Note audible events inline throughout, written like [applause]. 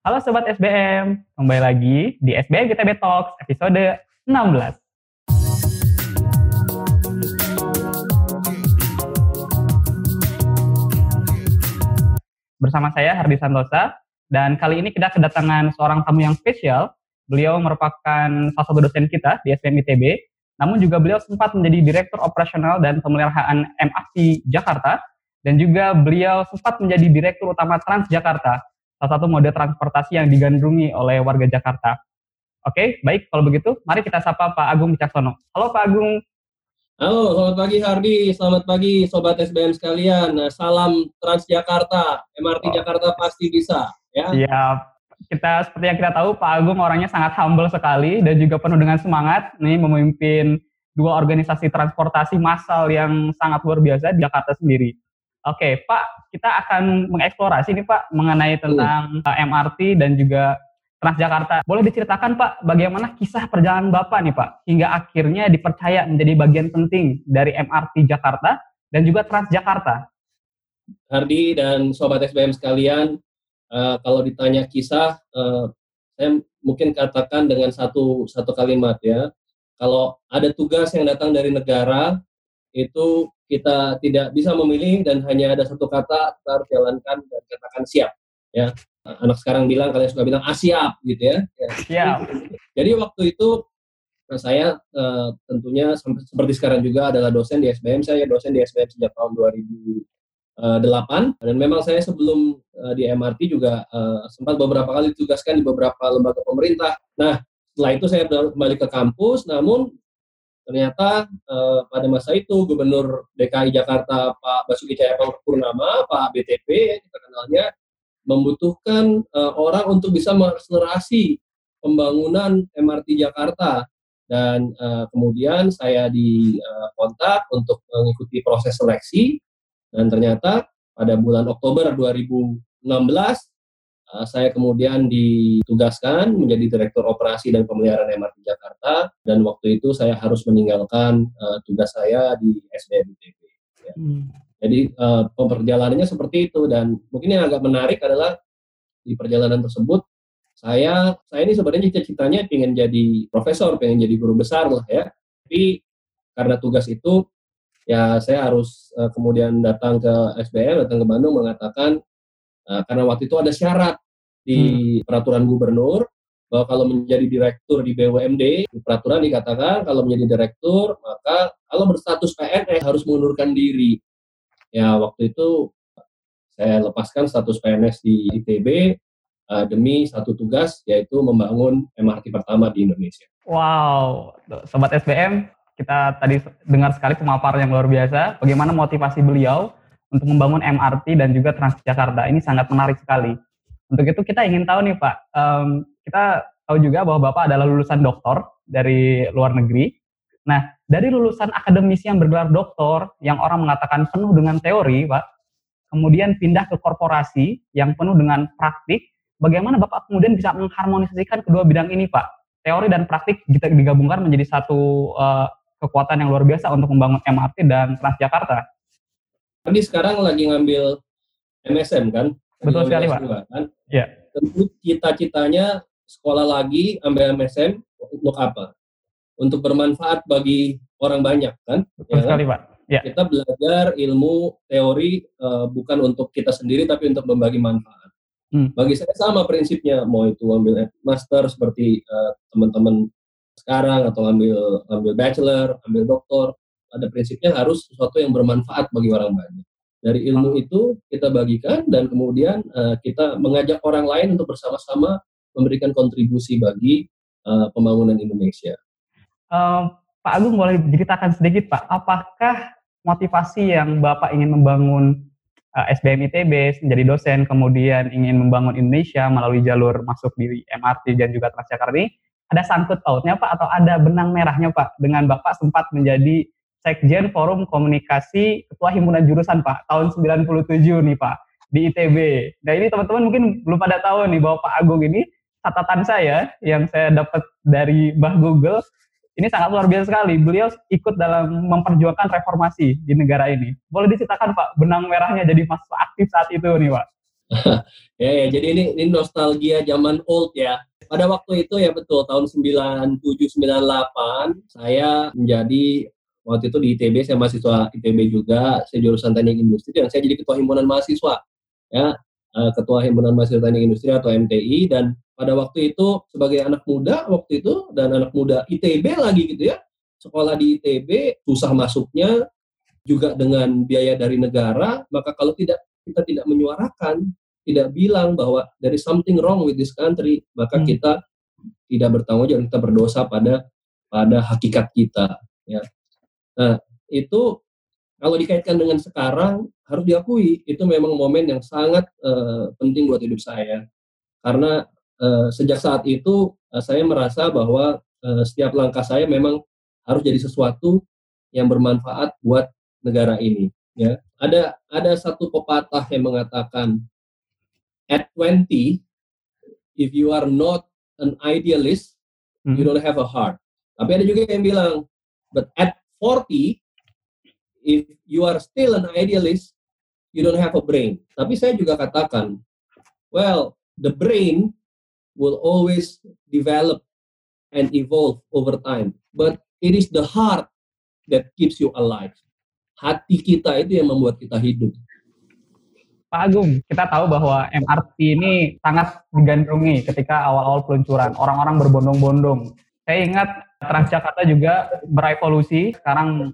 Halo Sobat SBM, kembali lagi di SBM KTB Talks episode 16. Bersama saya Hardi Santosa, dan kali ini kita kedatangan seorang tamu yang spesial. Beliau merupakan salah satu dosen kita di SBM ITB, namun juga beliau sempat menjadi Direktur Operasional dan Pemeliharaan MRT Jakarta, dan juga beliau sempat menjadi Direktur Utama Transjakarta salah satu mode transportasi yang digandrungi oleh warga Jakarta. Oke, baik kalau begitu, mari kita sapa Pak Agung Wicaksono. Halo Pak Agung. Halo, selamat pagi Hardi, selamat pagi Sobat SBM sekalian. Nah, salam Transjakarta, MRT oh. Jakarta pasti bisa. Ya. Kita seperti yang kita tahu Pak Agung orangnya sangat humble sekali dan juga penuh dengan semangat nih memimpin dua organisasi transportasi massal yang sangat luar biasa di Jakarta sendiri. Oke, Pak, kita akan mengeksplorasi nih Pak mengenai tentang uh. Eh, MRT dan juga Transjakarta. Boleh diceritakan Pak bagaimana kisah perjalanan Bapak nih Pak hingga akhirnya dipercaya menjadi bagian penting dari MRT Jakarta dan juga Transjakarta. Hardi dan Sobat SBM sekalian, uh, kalau ditanya kisah, uh, saya mungkin katakan dengan satu satu kalimat ya. Kalau ada tugas yang datang dari negara, itu kita tidak bisa memilih dan hanya ada satu kata kita harus jalankan dan katakan siap ya. Anak sekarang bilang kalian suka bilang ah siap gitu ya, ya. siap. Jadi waktu itu nah, saya uh, tentunya seperti sekarang juga adalah dosen di SBM saya dosen di SBM sejak tahun 2008 eh, dan memang saya sebelum uh, di MRT juga uh, sempat beberapa kali ditugaskan di beberapa lembaga pemerintah. Nah setelah itu saya kembali ke kampus. Namun Ternyata eh, pada masa itu Gubernur DKI Jakarta Pak Basuki Cahayapurnama, Pak BTP kita kenalnya membutuhkan eh, orang untuk bisa mengakselerasi pembangunan MRT Jakarta. Dan eh, kemudian saya dikontak untuk mengikuti proses seleksi. Dan ternyata pada bulan Oktober 2016 Eh, saya kemudian ditugaskan menjadi Direktur Operasi dan Pemeliharaan MRT Jakarta dan waktu itu saya harus meninggalkan uh, tugas saya di SBM ITB. Ya. Hmm. Jadi uh, perjalanannya seperti itu dan mungkin yang agak menarik adalah di perjalanan tersebut saya saya ini sebenarnya cita-citanya ingin jadi profesor, pengen jadi guru besar lah ya. Tapi karena tugas itu ya saya harus uh, kemudian datang ke SBM, datang ke Bandung mengatakan Uh, karena waktu itu ada syarat di hmm. peraturan gubernur bahwa kalau menjadi direktur di BUMD, di peraturan dikatakan kalau menjadi direktur maka kalau berstatus PNS harus mengundurkan diri. Ya waktu itu saya lepaskan status PNS di ITB uh, demi satu tugas yaitu membangun MRT pertama di Indonesia. Wow, sobat SBM, kita tadi dengar sekali pemaparan yang luar biasa. Bagaimana motivasi beliau untuk membangun MRT dan juga Transjakarta ini sangat menarik sekali. Untuk itu kita ingin tahu nih Pak, um, kita tahu juga bahwa Bapak adalah lulusan doktor dari luar negeri. Nah, dari lulusan akademisi yang bergelar doktor, yang orang mengatakan penuh dengan teori, Pak, kemudian pindah ke korporasi yang penuh dengan praktik, bagaimana Bapak kemudian bisa mengharmonisasikan kedua bidang ini, Pak? Teori dan praktik kita digabungkan menjadi satu uh, kekuatan yang luar biasa untuk membangun MRT dan Transjakarta. Tadi sekarang lagi ngambil MSM kan? Betul sekali Pak. Kan? Ya. Tentu cita-citanya sekolah lagi ambil MSM untuk apa? Untuk bermanfaat bagi orang banyak kan? Betul ya, sekali kan? Pak. Ya. Kita belajar ilmu teori uh, bukan untuk kita sendiri tapi untuk membagi manfaat. Hmm. Bagi saya sama prinsipnya mau itu ambil master seperti uh, teman-teman sekarang atau ambil ambil bachelor, ambil doktor, pada prinsipnya harus sesuatu yang bermanfaat bagi orang banyak. Dari ilmu itu kita bagikan dan kemudian uh, kita mengajak orang lain untuk bersama-sama memberikan kontribusi bagi uh, pembangunan Indonesia. Uh, Pak Agung boleh diceritakan sedikit Pak, apakah motivasi yang Bapak ingin membangun uh, SBM ITB menjadi dosen, kemudian ingin membangun Indonesia melalui jalur masuk di MRT dan juga Transjakarta ini, ada sangkut pautnya Pak atau ada benang merahnya Pak dengan Bapak sempat menjadi Sekjen Forum Komunikasi Ketua Himpunan Jurusan Pak tahun 97 nih Pak di ITB. Nah ini teman-teman mungkin belum pada tahu nih bahwa Pak Agung ini catatan saya yang saya dapat dari Mbah Google ini sangat luar biasa sekali. Beliau ikut dalam memperjuangkan reformasi di negara ini. Boleh diceritakan Pak benang merahnya jadi mahasiswa aktif saat itu nih Pak? [laughs] ya, ya, jadi ini ini nostalgia zaman old ya. Pada waktu itu ya betul tahun 97 98 saya menjadi waktu itu di ITB saya mahasiswa ITB juga, saya jurusan Teknik Industri dan saya jadi ketua himpunan mahasiswa. Ya, eh, ketua himpunan mahasiswa Teknik Industri atau MTI dan pada waktu itu sebagai anak muda waktu itu dan anak muda ITB lagi gitu ya. Sekolah di ITB susah masuknya juga dengan biaya dari negara, maka kalau tidak kita tidak menyuarakan tidak bilang bahwa dari something wrong with this country, maka hmm. kita tidak bertanggung jawab, kita berdosa pada pada hakikat kita. Ya. Nah, itu kalau dikaitkan dengan sekarang harus diakui itu memang momen yang sangat uh, penting buat hidup saya. Karena uh, sejak saat itu uh, saya merasa bahwa uh, setiap langkah saya memang harus jadi sesuatu yang bermanfaat buat negara ini ya. Ada ada satu pepatah yang mengatakan at 20 if you are not an idealist hmm. you don't have a heart. Tapi ada juga yang bilang but at 40 if you are still an idealist you don't have a brain tapi saya juga katakan well the brain will always develop and evolve over time but it is the heart that keeps you alive hati kita itu yang membuat kita hidup Pak Agung, kita tahu bahwa MRT ini sangat digandrungi ketika awal-awal peluncuran. Orang-orang berbondong-bondong. Saya ingat Transjakarta juga berevolusi. Sekarang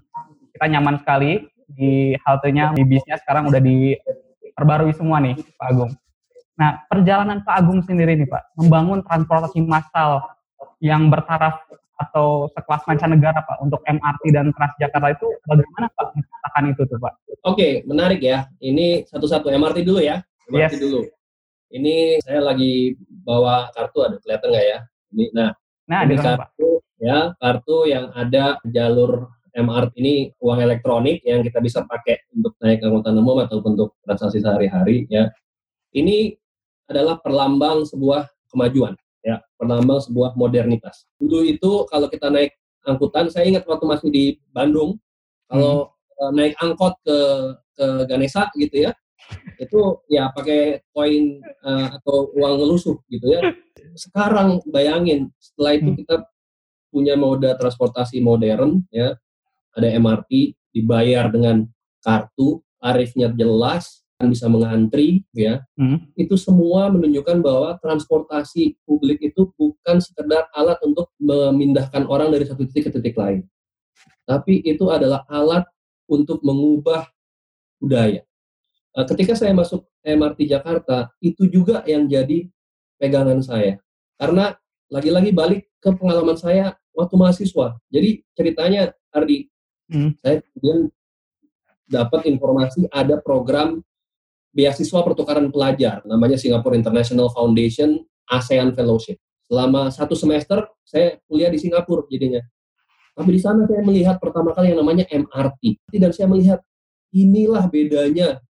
kita nyaman sekali di haltenya, di bisnya sekarang udah diperbarui semua nih, Pak Agung. Nah, perjalanan Pak Agung sendiri nih, Pak, membangun transportasi massal yang bertaraf atau sekelas mancanegara Pak untuk MRT dan Transjakarta itu bagaimana Pak menciptakan itu tuh Pak? Oke, menarik ya. Ini satu-satu MRT dulu ya. MRT yes. dulu. Ini saya lagi bawa kartu ada kelihatan nggak ya? Ini nah, nah ini kartu Pak. Ya, kartu yang ada jalur MRT ini uang elektronik yang kita bisa pakai untuk naik angkutan umum atau untuk transaksi sehari-hari ya. Ini adalah perlambang sebuah kemajuan ya penambang sebuah modernitas. Dulu itu kalau kita naik angkutan, saya ingat waktu masih di Bandung, kalau hmm. naik angkot ke ke Ganesa gitu ya, itu ya pakai koin uh, atau uang ngelusuh gitu ya. [laughs] Sekarang bayangin setelah itu hmm. kita punya moda transportasi modern ya, ada MRT dibayar dengan kartu, tarifnya jelas, bisa mengantri ya. Hmm. itu semua menunjukkan bahwa transportasi publik itu bukan sekedar alat untuk memindahkan orang dari satu titik ke titik lain. Tapi itu adalah alat untuk mengubah budaya. Eh, ketika saya masuk MRT Jakarta itu juga yang jadi pegangan saya. Karena lagi-lagi balik ke pengalaman saya waktu mahasiswa jadi ceritanya Ardi hmm. saya kemudian dapat informasi ada program beasiswa pertukaran pelajar, namanya Singapore International Foundation ASEAN Fellowship. Selama satu semester saya kuliah di Singapura jadinya. Tapi di sana saya melihat pertama kali yang namanya MRT. Dan saya melihat inilah bedanya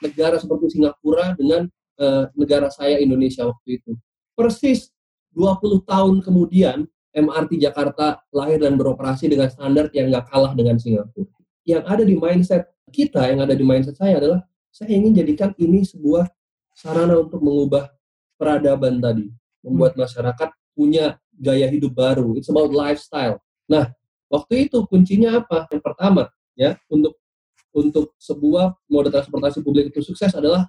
negara seperti Singapura dengan uh, negara saya Indonesia waktu itu. Persis 20 tahun kemudian MRT Jakarta lahir dan beroperasi dengan standar yang nggak kalah dengan Singapura. Yang ada di mindset kita, yang ada di mindset saya adalah saya ingin jadikan ini sebuah sarana untuk mengubah peradaban tadi, membuat hmm. masyarakat punya gaya hidup baru. It's about lifestyle. Nah, waktu itu kuncinya apa? Yang pertama, ya, untuk untuk sebuah moda transportasi publik itu sukses adalah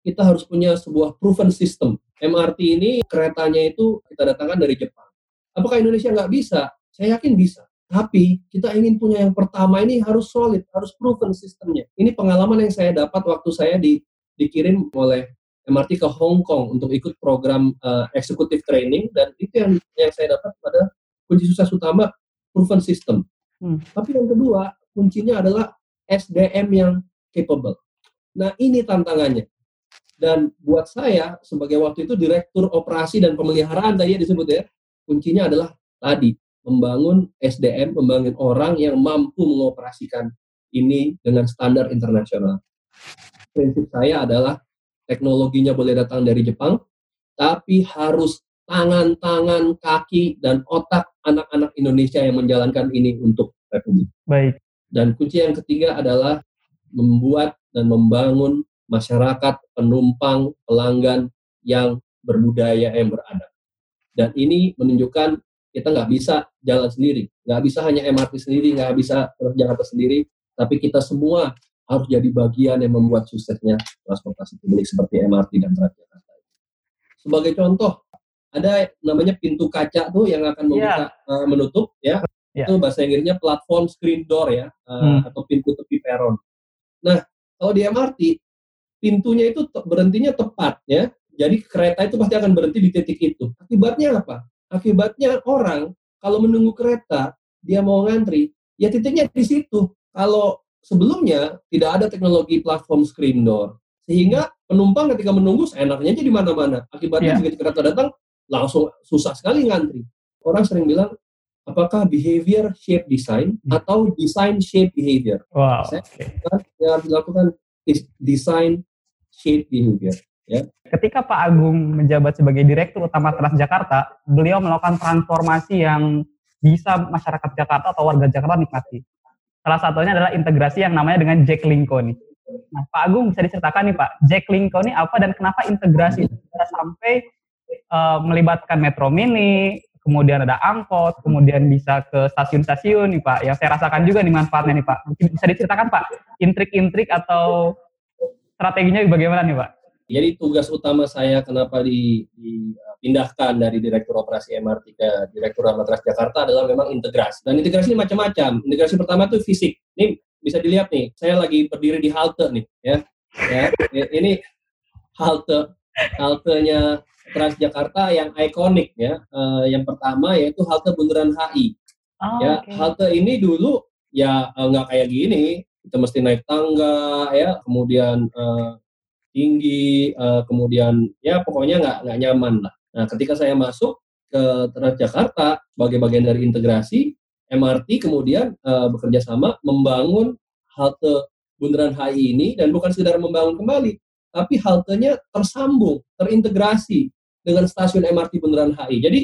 kita harus punya sebuah proven system. MRT ini keretanya itu kita datangkan dari Jepang. Apakah Indonesia nggak bisa? Saya yakin bisa. Tapi kita ingin punya yang pertama ini harus solid, harus proven sistemnya. Ini pengalaman yang saya dapat waktu saya di, dikirim oleh MRT ke Hong Kong untuk ikut program uh, executive training dan itu yang yang saya dapat pada kunci sukses utama proven system. Hmm. Tapi yang kedua kuncinya adalah SDM yang capable. Nah ini tantangannya. Dan buat saya sebagai waktu itu direktur operasi dan pemeliharaan tadi ya disebut ya, kuncinya adalah tadi membangun SDM, membangun orang yang mampu mengoperasikan ini dengan standar internasional. Prinsip saya adalah teknologinya boleh datang dari Jepang, tapi harus tangan-tangan, kaki, dan otak anak-anak Indonesia yang menjalankan ini untuk Republik. Baik. Dan kunci yang ketiga adalah membuat dan membangun masyarakat, penumpang, pelanggan yang berbudaya yang beradab. Dan ini menunjukkan kita nggak bisa jalan sendiri, nggak bisa hanya MRT sendiri, nggak bisa Jakarta sendiri, tapi kita semua harus jadi bagian yang membuat suksesnya transportasi publik seperti MRT dan Transjakarta. Sebagai contoh, ada namanya pintu kaca tuh yang akan membuka yeah. uh, menutup ya. Yeah. Itu bahasa Inggrisnya platform screen door ya uh, hmm. atau pintu tepi peron. Nah, kalau di MRT pintunya itu te berhentinya tepat ya. Jadi kereta itu pasti akan berhenti di titik itu. Akibatnya apa? Akibatnya orang kalau menunggu kereta dia mau ngantri, ya titiknya di situ. Kalau sebelumnya tidak ada teknologi platform screen door, sehingga penumpang ketika menunggu seenaknya aja di mana-mana. Akibatnya yeah. begitu kereta datang langsung susah sekali ngantri. Orang sering bilang apakah behavior shape design hmm. atau design shape behavior. Wow. Saya okay. yang harus dilakukan is design shape behavior. Ya. Ketika Pak Agung menjabat sebagai Direktur Utama Transjakarta, beliau melakukan transformasi yang bisa masyarakat Jakarta atau warga Jakarta nikmati. Salah satunya adalah integrasi yang namanya dengan Jack Linko nih. Nah, Pak Agung bisa diceritakan nih Pak, Jack Linko ini apa dan kenapa integrasi bisa sampai uh, melibatkan Metro Mini, kemudian ada angkot, kemudian bisa ke stasiun-stasiun nih Pak. Yang saya rasakan juga nih manfaatnya nih Pak. Bisa diceritakan Pak, intrik-intrik atau strateginya bagaimana nih Pak? Jadi tugas utama saya kenapa dipindahkan dari Direktur Operasi MRT ke Direktur Lalu Jakarta adalah memang integrasi. Dan integrasi ini macam-macam. Integrasi pertama itu fisik. Ini bisa dilihat nih, saya lagi berdiri di halte nih, ya. Ya, ini halte haltenya Transjakarta yang ikonik ya. Uh, yang pertama yaitu halte Bundaran HI. Oh, ya, okay. halte ini dulu ya uh, nggak kayak gini. Kita mesti naik tangga ya, kemudian uh, tinggi, uh, kemudian ya pokoknya nggak nggak nyaman lah. Nah, ketika saya masuk ke Transjakarta sebagai bagian dari integrasi, MRT kemudian uh, bekerja sama membangun halte Bundaran HI ini dan bukan sekedar membangun kembali, tapi haltenya tersambung, terintegrasi dengan stasiun MRT Bundaran HI. Jadi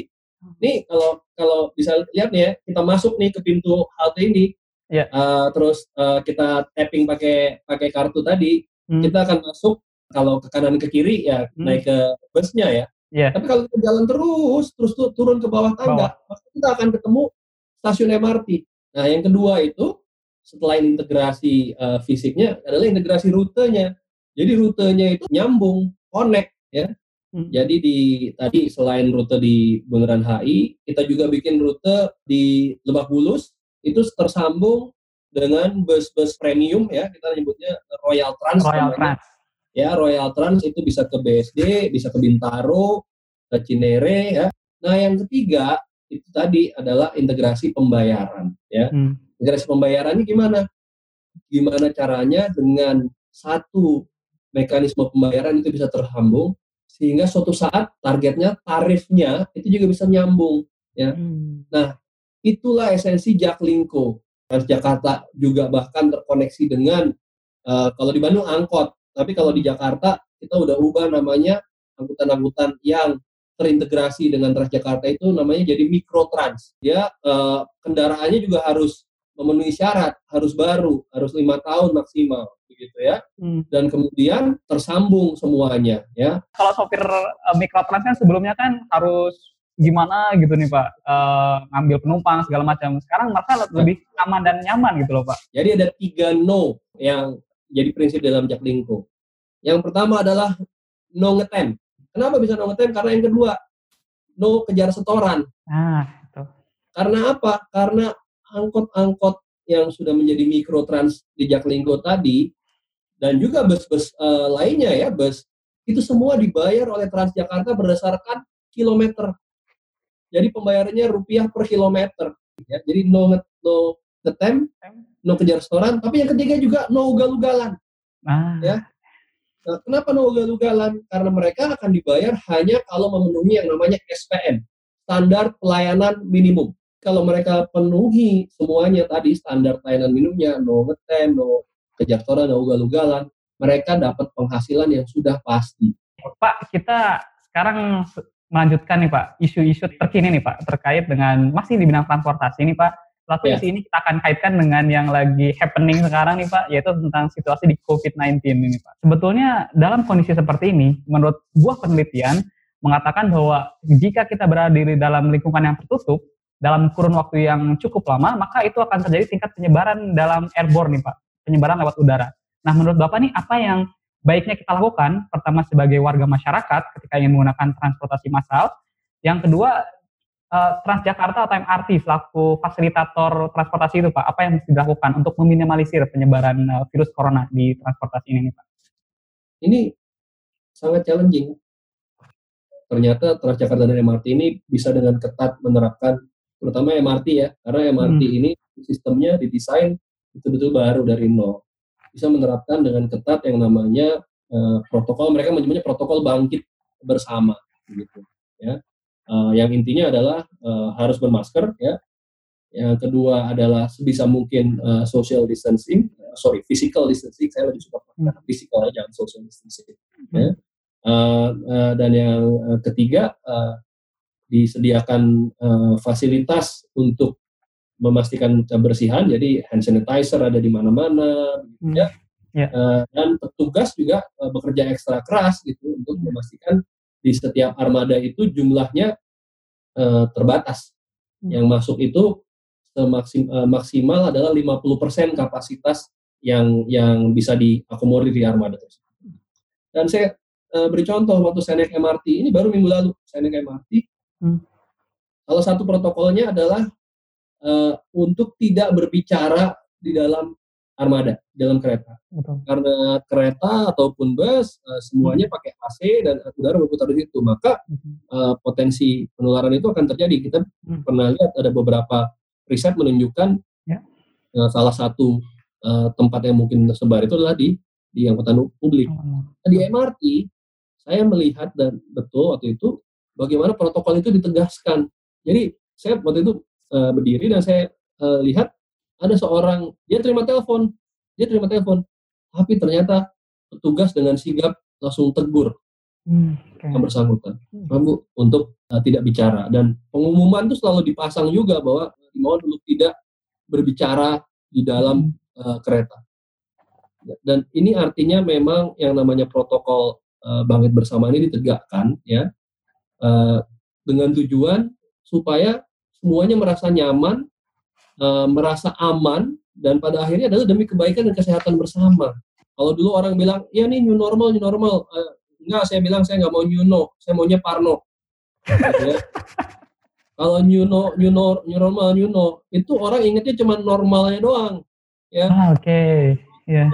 ini kalau kalau bisa lihat nih ya, kita masuk nih ke pintu halte ini, yeah. Ya. uh, terus uh, kita tapping pakai pakai kartu tadi, hmm. kita akan masuk kalau ke kanan ke kiri ya hmm. naik ke busnya ya. Yeah. Tapi kalau kita jalan terus terus turun ke bawah tangga, bawah. kita akan ketemu stasiun MRT. Nah, yang kedua itu setelah integrasi uh, fisiknya adalah integrasi rutenya. Jadi rutenya itu nyambung, connect ya. Hmm. Jadi di tadi selain rute di Bundaran HI, kita juga bikin rute di Lebak Bulus itu tersambung dengan bus-bus premium ya, kita nyebutnya Royal Trans. Royal Trans. Ya, Royal Trans itu bisa ke BSD, bisa ke Bintaro, ke Cinere ya. Nah, yang ketiga itu tadi adalah integrasi pembayaran ya. Hmm. Integrasi pembayaran ini gimana? Gimana caranya dengan satu mekanisme pembayaran itu bisa terhambung sehingga suatu saat targetnya tarifnya itu juga bisa nyambung ya. Hmm. Nah, itulah esensi Jaklingko. Transjakarta juga bahkan terkoneksi dengan uh, kalau di Bandung angkot, tapi kalau di Jakarta kita udah ubah namanya angkutan-angkutan yang terintegrasi dengan Transjakarta itu namanya jadi mikrotrans. Ya uh, kendaraannya juga harus memenuhi syarat, harus baru, harus lima tahun maksimal begitu ya. Hmm. Dan kemudian tersambung semuanya ya. Kalau sopir uh, mikrotrans kan sebelumnya kan harus gimana gitu nih Pak, uh, ngambil penumpang segala macam. Sekarang merasa lebih aman dan nyaman gitu loh Pak. Jadi ada tiga no yang jadi prinsip dalam Jaklingko. Yang pertama adalah no ngetem. Kenapa bisa no ngetem? Karena yang kedua no kejar setoran. Nah, itu. Karena apa? Karena angkot-angkot yang sudah menjadi mikrotrans di Jaklingko tadi dan juga bus-bus uh, lainnya ya bus itu semua dibayar oleh Transjakarta berdasarkan kilometer. Jadi pembayarannya rupiah per kilometer. Ya, jadi no no ngetem, no kejar restoran, tapi yang ketiga juga no ugal-ugalan. Ah. Ya. Nah, kenapa no ugal-ugalan? Karena mereka akan dibayar hanya kalau memenuhi yang namanya SPM, standar pelayanan minimum. Kalau mereka penuhi semuanya tadi standar pelayanan minimumnya, no ngetem, no kejaktoran dan ugal-ugalan, mereka dapat penghasilan yang sudah pasti. Pak, kita sekarang melanjutkan nih Pak, isu-isu terkini nih Pak, terkait dengan masih di bidang transportasi ini Pak, Satu yeah. ini kita akan kaitkan dengan yang lagi happening sekarang nih Pak, yaitu tentang situasi di COVID-19 ini Pak. Sebetulnya dalam kondisi seperti ini, menurut sebuah penelitian mengatakan bahwa jika kita berada di dalam lingkungan yang tertutup, dalam kurun waktu yang cukup lama, maka itu akan terjadi tingkat penyebaran dalam airborne nih Pak, penyebaran lewat udara. Nah menurut Bapak nih apa yang baiknya kita lakukan? Pertama sebagai warga masyarakat ketika ingin menggunakan transportasi massal, yang kedua uh, Transjakarta atau MRT selaku fasilitator transportasi itu Pak, apa yang mesti dilakukan untuk meminimalisir penyebaran uh, virus corona di transportasi ini Pak? Ini sangat challenging. Ternyata Transjakarta dan MRT ini bisa dengan ketat menerapkan, terutama MRT ya, karena MRT hmm. ini sistemnya didesain betul-betul baru dari nol. Bisa menerapkan dengan ketat yang namanya uh, protokol, mereka menyebutnya protokol bangkit bersama, gitu ya uh, yang intinya adalah uh, harus bermasker ya yang kedua adalah sebisa mungkin uh, social distancing uh, sorry physical distancing saya lebih suka menggunakan hmm. physical jangan social distancing hmm. ya uh, uh, dan yang uh, ketiga uh, disediakan uh, fasilitas untuk memastikan kebersihan jadi hand sanitizer ada di mana-mana hmm. ya yeah. uh, dan petugas juga uh, bekerja ekstra keras gitu untuk memastikan di setiap armada itu jumlahnya uh, terbatas. Hmm. Yang masuk itu semaksim, uh, maksimal adalah 50% kapasitas yang yang bisa diakomodir di armada tersebut. Dan saya uh, beri contoh waktu saya naik MRT ini baru minggu lalu saya naik MRT. Hmm. Salah satu protokolnya adalah untuk tidak berbicara di dalam armada dalam kereta. Betul. Karena kereta ataupun bus uh, semuanya pakai AC dan udara berputar di situ, maka uh, potensi penularan itu akan terjadi. Kita hmm. pernah lihat ada beberapa riset menunjukkan ya. uh, salah satu uh, tempat yang mungkin tersebar itu adalah di di angkutan publik. Nah, di MRT saya melihat dan betul waktu itu bagaimana protokol itu ditegaskan. Jadi saya waktu itu uh, berdiri dan saya uh, lihat ada seorang dia terima telepon. Dia terima telepon. Tapi ternyata petugas dengan sigap langsung tegur. Hmm, okay. yang bersangkutan. Hmm. untuk uh, tidak bicara. Dan pengumuman itu selalu dipasang juga bahwa dimohon untuk tidak berbicara di dalam uh, kereta. Dan ini artinya memang yang namanya protokol uh, bangkit bersama ini ditegakkan ya. Uh, dengan tujuan supaya semuanya merasa nyaman uh, merasa aman dan pada akhirnya adalah demi kebaikan dan kesehatan bersama. Kalau dulu orang bilang, ya nih new normal, new normal. Uh, enggak, saya bilang saya nggak mau new no, saya maunya parno. Gitu ya. [laughs] Kalau new no, new no, new normal, new no, itu orang ingetnya cuma normalnya doang. Ya. Ah, Oke. Okay. Yeah.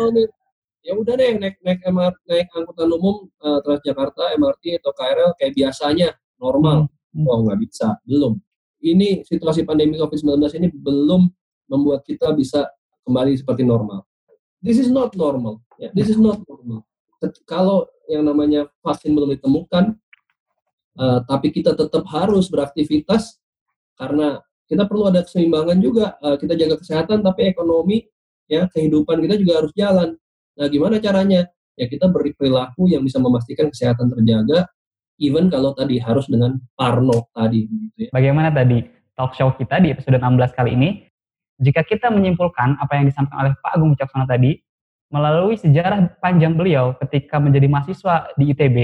Ya udah deh naik naik MRT, naik angkutan umum uh, Transjakarta, MRT atau KRL kayak biasanya normal. Hmm. Oh nggak bisa, belum ini situasi pandemi COVID-19 ini belum membuat kita bisa kembali seperti normal. This is not normal. Ya, this is not normal. Kalau yang namanya vaksin belum ditemukan, uh, tapi kita tetap harus beraktivitas karena kita perlu ada keseimbangan juga. Uh, kita jaga kesehatan, tapi ekonomi, ya kehidupan kita juga harus jalan. Nah, gimana caranya? Ya kita beri perilaku yang bisa memastikan kesehatan terjaga, even kalau tadi harus dengan Parno tadi. Gitu ya. Bagaimana tadi talk show kita di episode 16 kali ini? Jika kita menyimpulkan apa yang disampaikan oleh Pak Agung Wicaksana tadi, melalui sejarah panjang beliau ketika menjadi mahasiswa di ITB,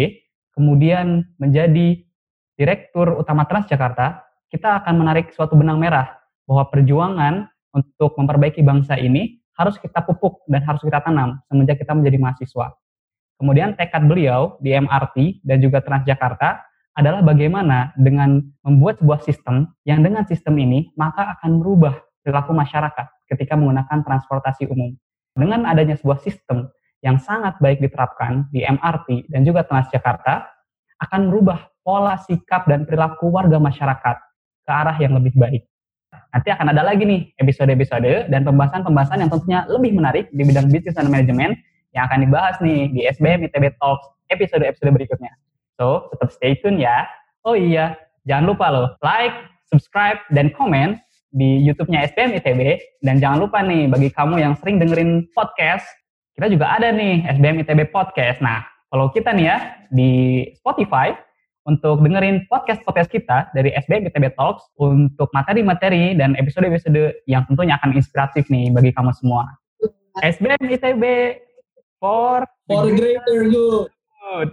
kemudian menjadi Direktur Utama Transjakarta, kita akan menarik suatu benang merah bahwa perjuangan untuk memperbaiki bangsa ini harus kita pupuk dan harus kita tanam semenjak kita menjadi mahasiswa. Kemudian tekad beliau di MRT dan juga Transjakarta adalah bagaimana dengan membuat sebuah sistem yang dengan sistem ini maka akan merubah perilaku masyarakat ketika menggunakan transportasi umum. Dengan adanya sebuah sistem yang sangat baik diterapkan di MRT dan juga Transjakarta akan merubah pola sikap dan perilaku warga masyarakat ke arah yang lebih baik. Nanti akan ada lagi nih episode-episode dan pembahasan-pembahasan yang tentunya lebih menarik di bidang bisnis dan manajemen yang akan dibahas nih di SBM ITB Talks episode-episode berikutnya. So, tetap stay tune ya. Oh iya, jangan lupa loh, like, subscribe, dan komen di YouTube-nya SBM ITB. Dan jangan lupa nih, bagi kamu yang sering dengerin podcast, kita juga ada nih SBM ITB Podcast. Nah, kalau kita nih ya, di Spotify, untuk dengerin podcast-podcast kita dari SBM ITB Talks untuk materi-materi dan episode-episode yang tentunya akan inspiratif nih bagi kamu semua. SBM ITB for, For greater good. good.